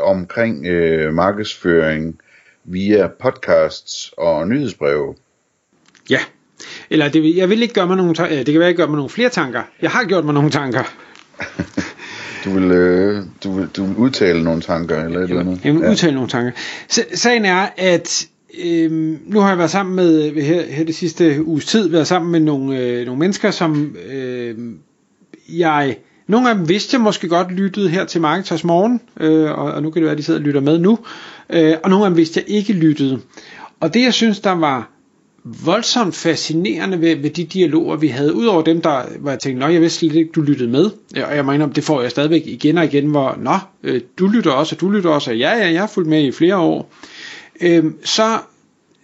omkring øh, markedsføring via podcasts og nyhedsbreve. Ja, eller det, jeg vil ikke gøre mig nogle tanker, det kan være, jeg gør mig nogle flere tanker. Jeg har gjort mig nogle tanker. du, vil, øh, du, vil, du vil udtale nogle tanker, eller et eller andet? Jeg vil udtale ja. nogle tanker. Sagen er, at Øhm, nu har jeg været sammen med her, her det sidste uges tid været sammen med nogle, øh, nogle mennesker som øh, jeg nogle af dem vidste jeg måske godt lyttede her til Marketers Morgen, øh, og, og nu kan det være, at de sidder og lytter med nu. Øh, og nogle af dem vidste jeg ikke lyttede. Og det jeg synes, der var voldsomt fascinerende ved, ved de dialoger, vi havde, udover dem, der var jeg tænkte, nå, jeg vidste slet ikke, du lyttede med. Og jeg mener, det får jeg stadigvæk igen og igen, hvor, nå, øh, du lytter også, og du lytter også, og ja, ja, jeg har fulgt med i flere år. Øh, så,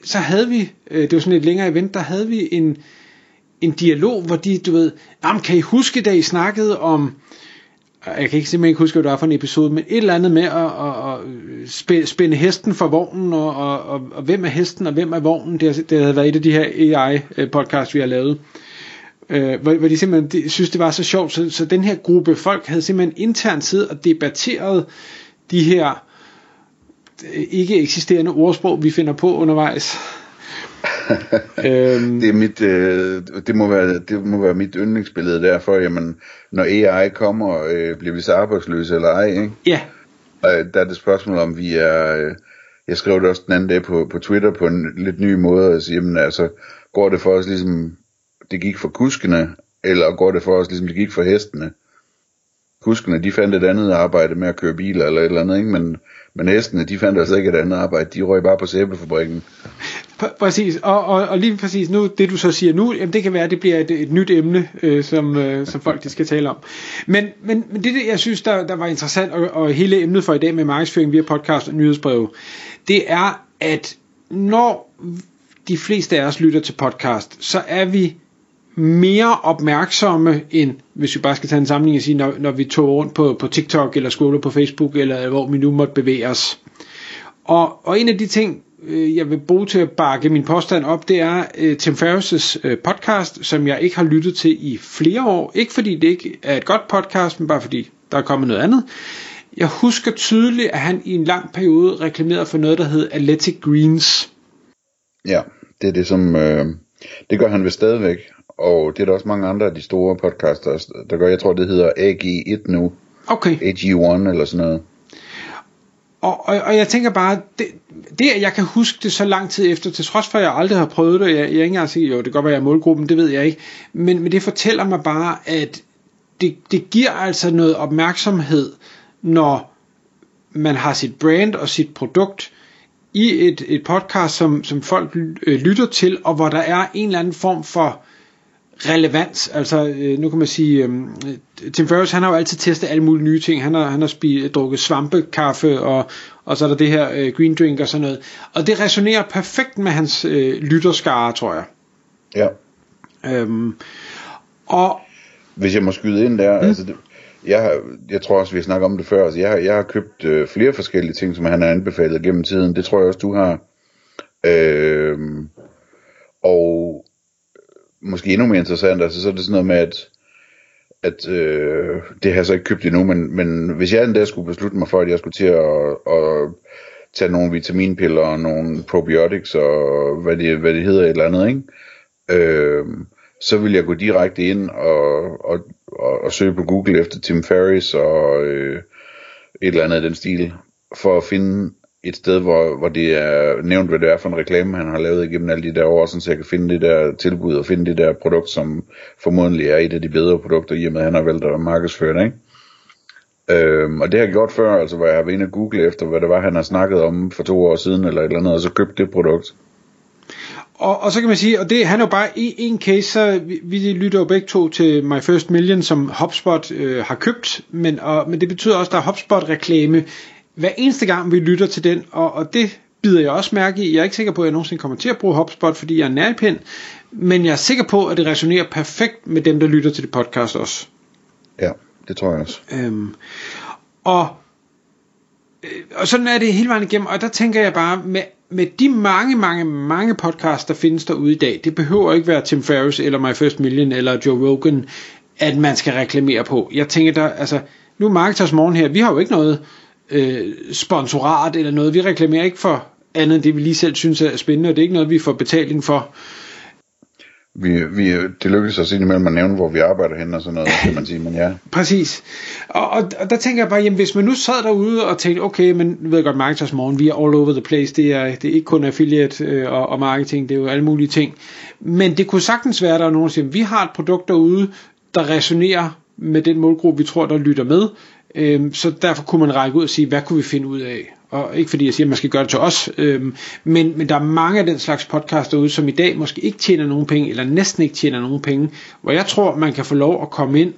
så havde vi, øh, det var sådan et længere event, der havde vi en, en dialog, hvor de, du ved, jamen, kan I huske, da I snakkede om, jeg kan ikke simpelthen ikke huske, hvad det var for en episode, men et eller andet med at, at, at øh, spænde hesten for vognen, og, og, og, og hvem er hesten, og hvem er vognen, det, det havde været et af de her AI-podcasts, øh, vi har lavet. Øh, hvor, hvor de simpelthen de, synes, det var så sjovt, så, så den her gruppe folk havde simpelthen internt siddet og debatteret de her øh, ikke eksisterende ordsprog, vi finder på undervejs øhm. det, er mit, øh, det, må være, det må være mit yndlingsbillede derfor, jamen, når AI kommer, øh, bliver vi så arbejdsløse eller ej, ikke? Ja. Og der er det spørgsmål om, vi er... Øh, jeg skrev det også den anden dag på, på Twitter på en lidt ny måde, og sige, jamen altså, går det for os ligesom, det gik for kuskene, eller går det for os ligesom, det gik for hestene? Kuskene, de fandt et andet arbejde med at køre biler eller et eller andet, ikke? Men, men hestene, de fandt altså ikke et andet arbejde, de røg bare på sæbefabrikken. Præcis, og, og, og lige præcis nu, det du så siger nu, jamen det kan være, at det bliver et, et nyt emne, øh, som, øh, som folk de skal tale om. Men, men, men det, jeg synes, der, der var interessant, og, og hele emnet for i dag med markedsføring via podcast og nyhedsbreve, det er, at når de fleste af os lytter til podcast, så er vi mere opmærksomme end, hvis vi bare skal tage en sammenligning og sige, når, når vi tog rundt på, på TikTok eller scroller på Facebook, eller hvor vi nu måtte bevæge os. Og, og en af de ting, øh, jeg vil bruge til at bakke min påstand op, det er øh, Tim Ferriss' øh, podcast, som jeg ikke har lyttet til i flere år. Ikke fordi det ikke er et godt podcast, men bare fordi der er kommet noget andet. Jeg husker tydeligt, at han i en lang periode reklamerede for noget, der hed Athletic Greens. Ja, det er det, som... Øh, det gør han ved stadigvæk. Og det er der også mange andre af de store podcaster, der gør. Jeg tror, det hedder AG1 nu. Okay. AG1 eller sådan noget. Og, og, og jeg tænker bare, det, det at jeg kan huske det så lang tid efter, til trods for at jeg aldrig har prøvet det, jeg, jeg er ikke engang sige, jo det kan godt være, jeg er målgruppen, det ved jeg ikke, men, men det fortæller mig bare, at det, det giver altså noget opmærksomhed, når man har sit brand og sit produkt i et, et podcast, som, som folk øh, lytter til, og hvor der er en eller anden form for relevans. Altså, øh, nu kan man sige, øh, Tim Ferriss, han har jo altid testet alle mulige nye ting. Han har, han har spist, drukket svampekaffe, og, og så er der det her øh, green drink og sådan noget. Og det resonerer perfekt med hans øh, lytterskare, tror jeg. Ja. Øhm, og hvis jeg må skyde ind der, mm. altså det, jeg, har, jeg tror også, vi har snakket om det før, altså jeg, jeg har købt øh, flere forskellige ting, som han har anbefalet gennem tiden, det tror jeg også, du har. Øh, og måske endnu mere interessant, altså så er det sådan noget med, at, at øh, det har jeg så ikke købt endnu, men, men hvis jeg en dag skulle beslutte mig for, at jeg skulle til at, at tage nogle vitaminpiller og nogle probiotics og hvad det, hvad det hedder et eller andet, ikke? Øh, så vil jeg gå direkte ind og, og, og, og søge på Google efter Tim Ferris og øh, et eller andet af den stil, for at finde et sted, hvor, hvor det er nævnt, hvad det er for en reklame, han har lavet igennem alle de der år, så jeg kan finde det der tilbud og finde det der produkt, som formodentlig er et af de bedre produkter, i og med at han har valgt at markedsføre det, ikke? Øhm, og det har jeg gjort før, altså hvor jeg har været inde og google efter, hvad det var, han har snakket om for to år siden, eller et eller andet, og så købt det produkt. Og, og så kan man sige, og det, han er jo bare i en case, så vi, vi lytter jo begge to til My First Million, som HubSpot øh, har købt, men, og, men det betyder også, at der er HubSpot-reklame hver eneste gang vi lytter til den, og, og det bider jeg også mærke i. Jeg er ikke sikker på, at jeg nogensinde kommer til at bruge HubSpot, fordi jeg er nærpind, men jeg er sikker på, at det resonerer perfekt med dem, der lytter til det podcast også. Ja, det tror jeg også. Øhm, og, øh, og sådan er det hele vejen igennem, og der tænker jeg bare, med, med de mange, mange, mange podcasts, der findes derude i dag, det behøver ikke være Tim Ferriss, eller My First Million, eller Joe Rogan, at man skal reklamere på. Jeg tænker der, altså, nu er Marketers Morgen her, vi har jo ikke noget øh, sponsorat eller noget, vi reklamerer ikke for andet end det, vi lige selv synes er spændende, og det er ikke noget, vi får betaling for. Vi, vi, det lykkedes os indimellem at nævne, hvor vi arbejder hen og sådan noget, kan man sige, men ja. Præcis. Og, og, og der tænker jeg bare, jamen hvis man nu sad derude og tænkte, okay, men ved jeg godt, Marketers Morgen, vi er all over the place, det er, det er ikke kun affiliate øh, og, og marketing, det er jo alle mulige ting. Men det kunne sagtens være, at der er nogen, der siger, vi har et produkt derude, der resonerer med den målgruppe, vi tror, der lytter med. Øhm, så derfor kunne man række ud og sige, hvad kunne vi finde ud af? Og ikke fordi jeg siger, at man skal gøre det til os, øhm, men, men der er mange af den slags podcasts derude, som i dag måske ikke tjener nogen penge, eller næsten ikke tjener nogen penge, hvor jeg tror, man kan få lov at komme ind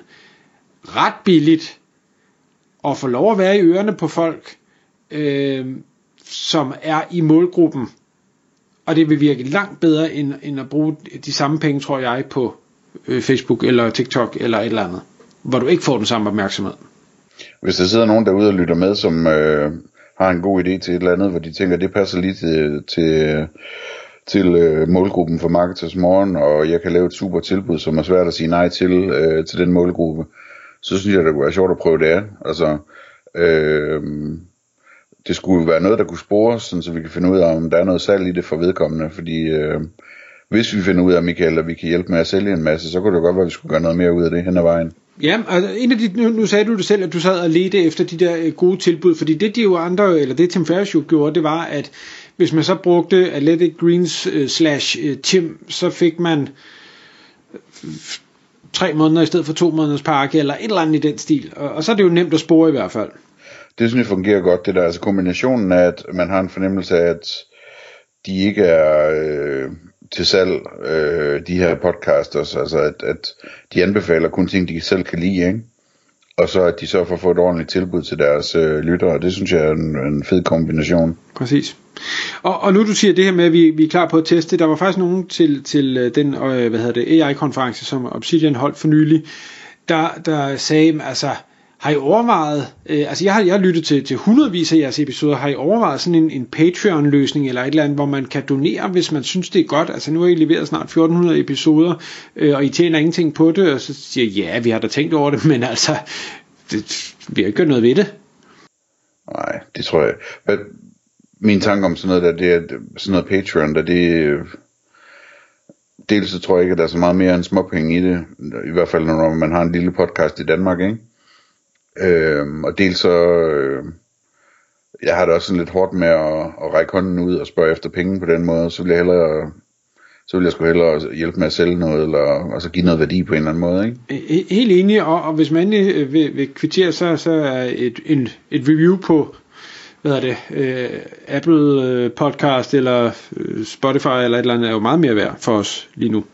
ret billigt, og få lov at være i ørerne på folk, øhm, som er i målgruppen. Og det vil virke langt bedre, end, end at bruge de samme penge, tror jeg, på øh, Facebook eller TikTok eller et eller andet, hvor du ikke får den samme opmærksomhed. Hvis der sidder nogen derude og lytter med, som øh, har en god idé til et eller andet, hvor de tænker, det passer lige til, til, til øh, målgruppen for Marketers Morgen, og jeg kan lave et super tilbud, som er svært at sige nej til, øh, til den målgruppe, så synes jeg, det kunne være sjovt at prøve det af. Altså, øh, det skulle være noget, der kunne spores, sådan, så vi kan finde ud af, om der er noget salg i det for vedkommende, fordi øh, hvis vi finder ud af, Michael, at vi kan hjælpe med at sælge en masse, så kunne det godt være, at vi skulle gøre noget mere ud af det hen ad vejen. Ja, altså en af de, nu, nu sagde du det selv, at du sad og ledte efter de der øh, gode tilbud, fordi det de jo andre, eller det Tim Ferriss jo gjorde, det var, at hvis man så brugte Athletic Greens uh, slash uh, Tim, så fik man tre måneder i stedet for to måneders pakke, eller et eller andet i den stil, og, og så er det jo nemt at spore i hvert fald. Det synes jeg fungerer godt, det der, altså kombinationen af, at man har en fornemmelse af, at de ikke er... Øh til salg, øh, de her podcasters, altså at, at de anbefaler kun ting, de selv kan lide, ikke? og så at de så får få et ordentligt tilbud til deres øh, lyttere, det synes jeg er en, en fed kombination. Præcis. Og, og nu du siger det her med, at vi, vi er klar på at teste, der var faktisk nogen til, til øh, den øh, hvad hedder det, AI-konference, som Obsidian holdt for nylig, der, der sagde, altså, har I overvejet, øh, altså jeg har, jeg har lyttet til, til hundredvis af jeres episoder, har I overvejet sådan en, en Patreon-løsning eller et eller andet, hvor man kan donere, hvis man synes det er godt, altså nu har I leveret snart 1400 episoder, øh, og I tjener ingenting på det, og så siger jeg, ja, vi har da tænkt over det, men altså, det, vi har ikke gjort noget ved det. Nej, det tror jeg. Hvad, min tanke om sådan noget der, det er sådan noget Patreon, der det dels så tror jeg ikke, at der er så meget mere end småpenge i det, i hvert fald når man har en lille podcast i Danmark, ikke? Øh, og dels så, øh, jeg har det også sådan lidt hårdt med at, at række hånden ud og spørge efter penge på den måde, så vil jeg hellere, så vil jeg sgu hellere hjælpe med at sælge noget, eller altså give noget værdi på en eller anden måde. Ikke? Helt enig, og, og hvis man endelig øh, vil, vil kvittere, så, så er et, en, et review på hvad er det, øh, Apple øh, podcast eller øh, Spotify eller et eller andet er jo meget mere værd for os lige nu.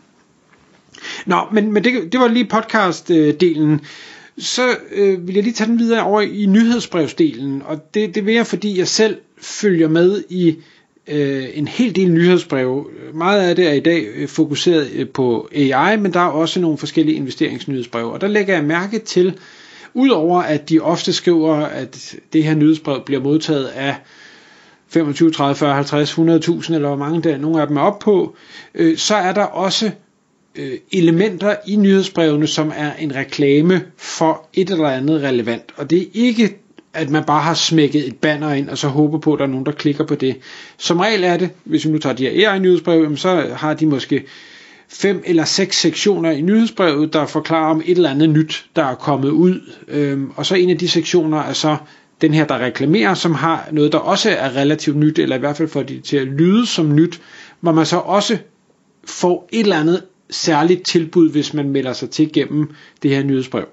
Nå, men, men det, det var lige podcast-delen. Øh, så øh, vil jeg lige tage den videre over i nyhedsbrevsdelen, og det, det vil jeg, fordi jeg selv følger med i øh, en hel del nyhedsbreve. Meget af det er i dag øh, fokuseret øh, på AI, men der er også nogle forskellige investeringsnyhedsbreve, og der lægger jeg mærke til, udover at de ofte skriver, at det her nyhedsbrev bliver modtaget af 25, 30, 40, 50, 100.000 eller hvor mange der nogle af dem er op på, øh, så er der også øh, elementer i nyhedsbrevene, som er en reklame for et eller andet relevant. Og det er ikke, at man bare har smækket et banner ind, og så håber på, at der er nogen, der klikker på det. Som regel er det, hvis vi nu tager de her AI-nyhedsbrev, så har de måske fem eller seks sektioner i nyhedsbrevet, der forklarer om et eller andet nyt, der er kommet ud. Øhm, og så en af de sektioner er så den her, der reklamerer, som har noget, der også er relativt nyt, eller i hvert fald får det til at lyde som nyt, hvor man så også får et eller andet særligt tilbud, hvis man melder sig til gennem det her nyhedsbrev.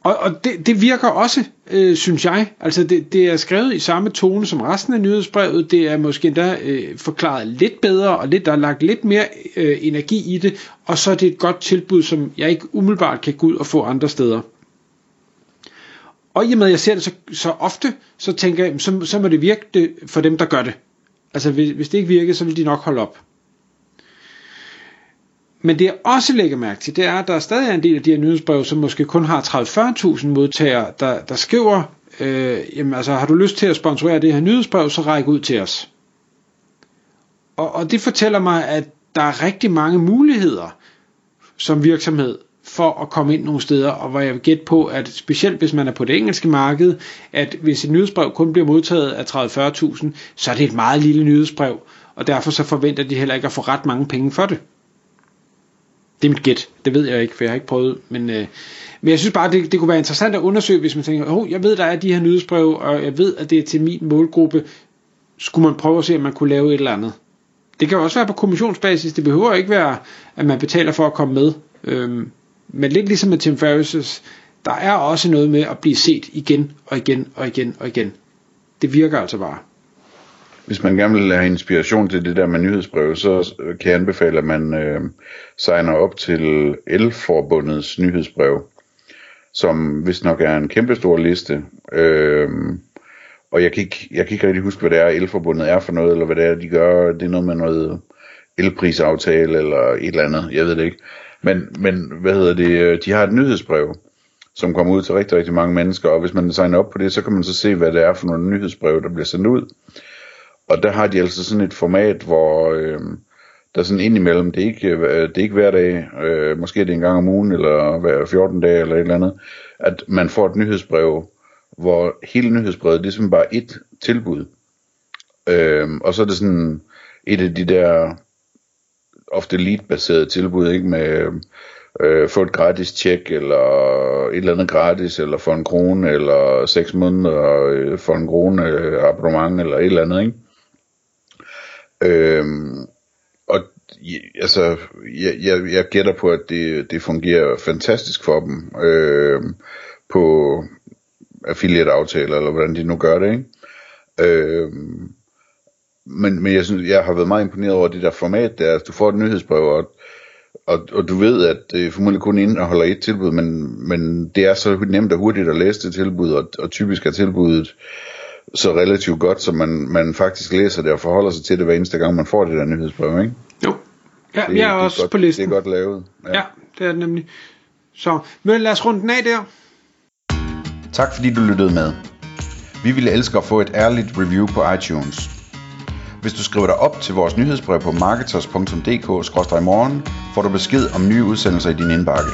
Og, og det, det virker også, øh, synes jeg. Altså det, det er skrevet i samme tone som resten af nyhedsbrevet. Det er måske endda øh, forklaret lidt bedre, og lidt, der er lagt lidt mere øh, energi i det. Og så er det et godt tilbud, som jeg ikke umiddelbart kan gå ud og få andre steder. Og, i og med, at jeg ser det så, så ofte, så tænker jeg, så, så må det virke det for dem, der gør det. Altså, hvis, hvis det ikke virker, så vil de nok holde op. Men det jeg også lægger mærke til, det er, at der er stadig en del af de her nyhedsbreve, som måske kun har 30-40.000 modtagere, der, der skriver, øh, jamen altså, har du lyst til at sponsorere det her nyhedsbrev, så ræk ud til os. Og, og det fortæller mig, at der er rigtig mange muligheder som virksomhed for at komme ind nogle steder, og hvor jeg vil gætte på, at specielt hvis man er på det engelske marked, at hvis et nyhedsbrev kun bliver modtaget af 30-40.000, så er det et meget lille nyhedsbrev, og derfor så forventer de heller ikke at få ret mange penge for det. Det er mit gæt, det ved jeg ikke, for jeg har ikke prøvet, men, øh, men jeg synes bare, det, det kunne være interessant at undersøge, hvis man tænker, oh, jeg ved, der er de her nyhedsbrev, og jeg ved, at det er til min målgruppe, skulle man prøve at se, om man kunne lave et eller andet. Det kan også være på kommissionsbasis, det behøver ikke være, at man betaler for at komme med. Øhm, men lidt ligesom med Tim Ferriss, der er også noget med at blive set igen og igen og igen og igen. Det virker altså bare. Hvis man gerne vil have inspiration til det der med nyhedsbrev, så øh, kan jeg anbefale, at man øh, signer op til Elforbundets nyhedsbrev, som vist nok er en kæmpestor liste. Øh, og jeg kan, ikke, jeg kan ikke rigtig huske, hvad det er, Elforbundet er for noget, eller hvad det er, de gør. Det er noget med noget elprisaftale, eller et eller andet, jeg ved det ikke. Men, men hvad hedder det, øh, de har et nyhedsbrev, som kommer ud til rigtig, rigtig mange mennesker, og hvis man signer op på det, så kan man så se, hvad det er for nogle nyhedsbrev, der bliver sendt ud. Og der har de altså sådan et format, hvor øh, der sådan indimellem, det er ikke, øh, det er ikke hver dag, øh, måske er det en gang om ugen, eller hver 14 dage, eller et eller andet, at man får et nyhedsbrev, hvor hele nyhedsbrevet, ligesom det er simpelthen bare et tilbud. Øh, og så er det sådan et af de der ofte lead-baserede tilbud, ikke med øh, få et gratis tjek, eller et eller andet gratis, eller for en krone, eller seks måneder øh, for en krone øh, abonnement, eller et eller andet, ikke? Øhm, og altså, jeg, jeg, jeg gætter på, at det, det fungerer fantastisk for dem øhm, på affiliate-aftaler, eller hvordan de nu gør det, ikke? Øhm, men, men jeg synes, jeg har været meget imponeret over det der format der, altså, du får et nyhedsbrev, og, og, og du ved, at det formodentlig kun indeholder et tilbud, men, men det er så nemt og hurtigt at læse det tilbud, og, og typisk er tilbuddet så relativt godt, så man, man faktisk læser det og forholder sig til det hver eneste gang, man får det der nyhedsbrev, ikke? Jo. Ja, det, jeg er det også godt, på listen. Det er godt lavet. Ja. ja, det er det nemlig. Så, men lad os runde den af der. Tak fordi du lyttede med. Vi ville elske at få et ærligt review på iTunes. Hvis du skriver dig op til vores nyhedsbrev på marketers.dk-morgen, får du besked om nye udsendelser i din indbakke.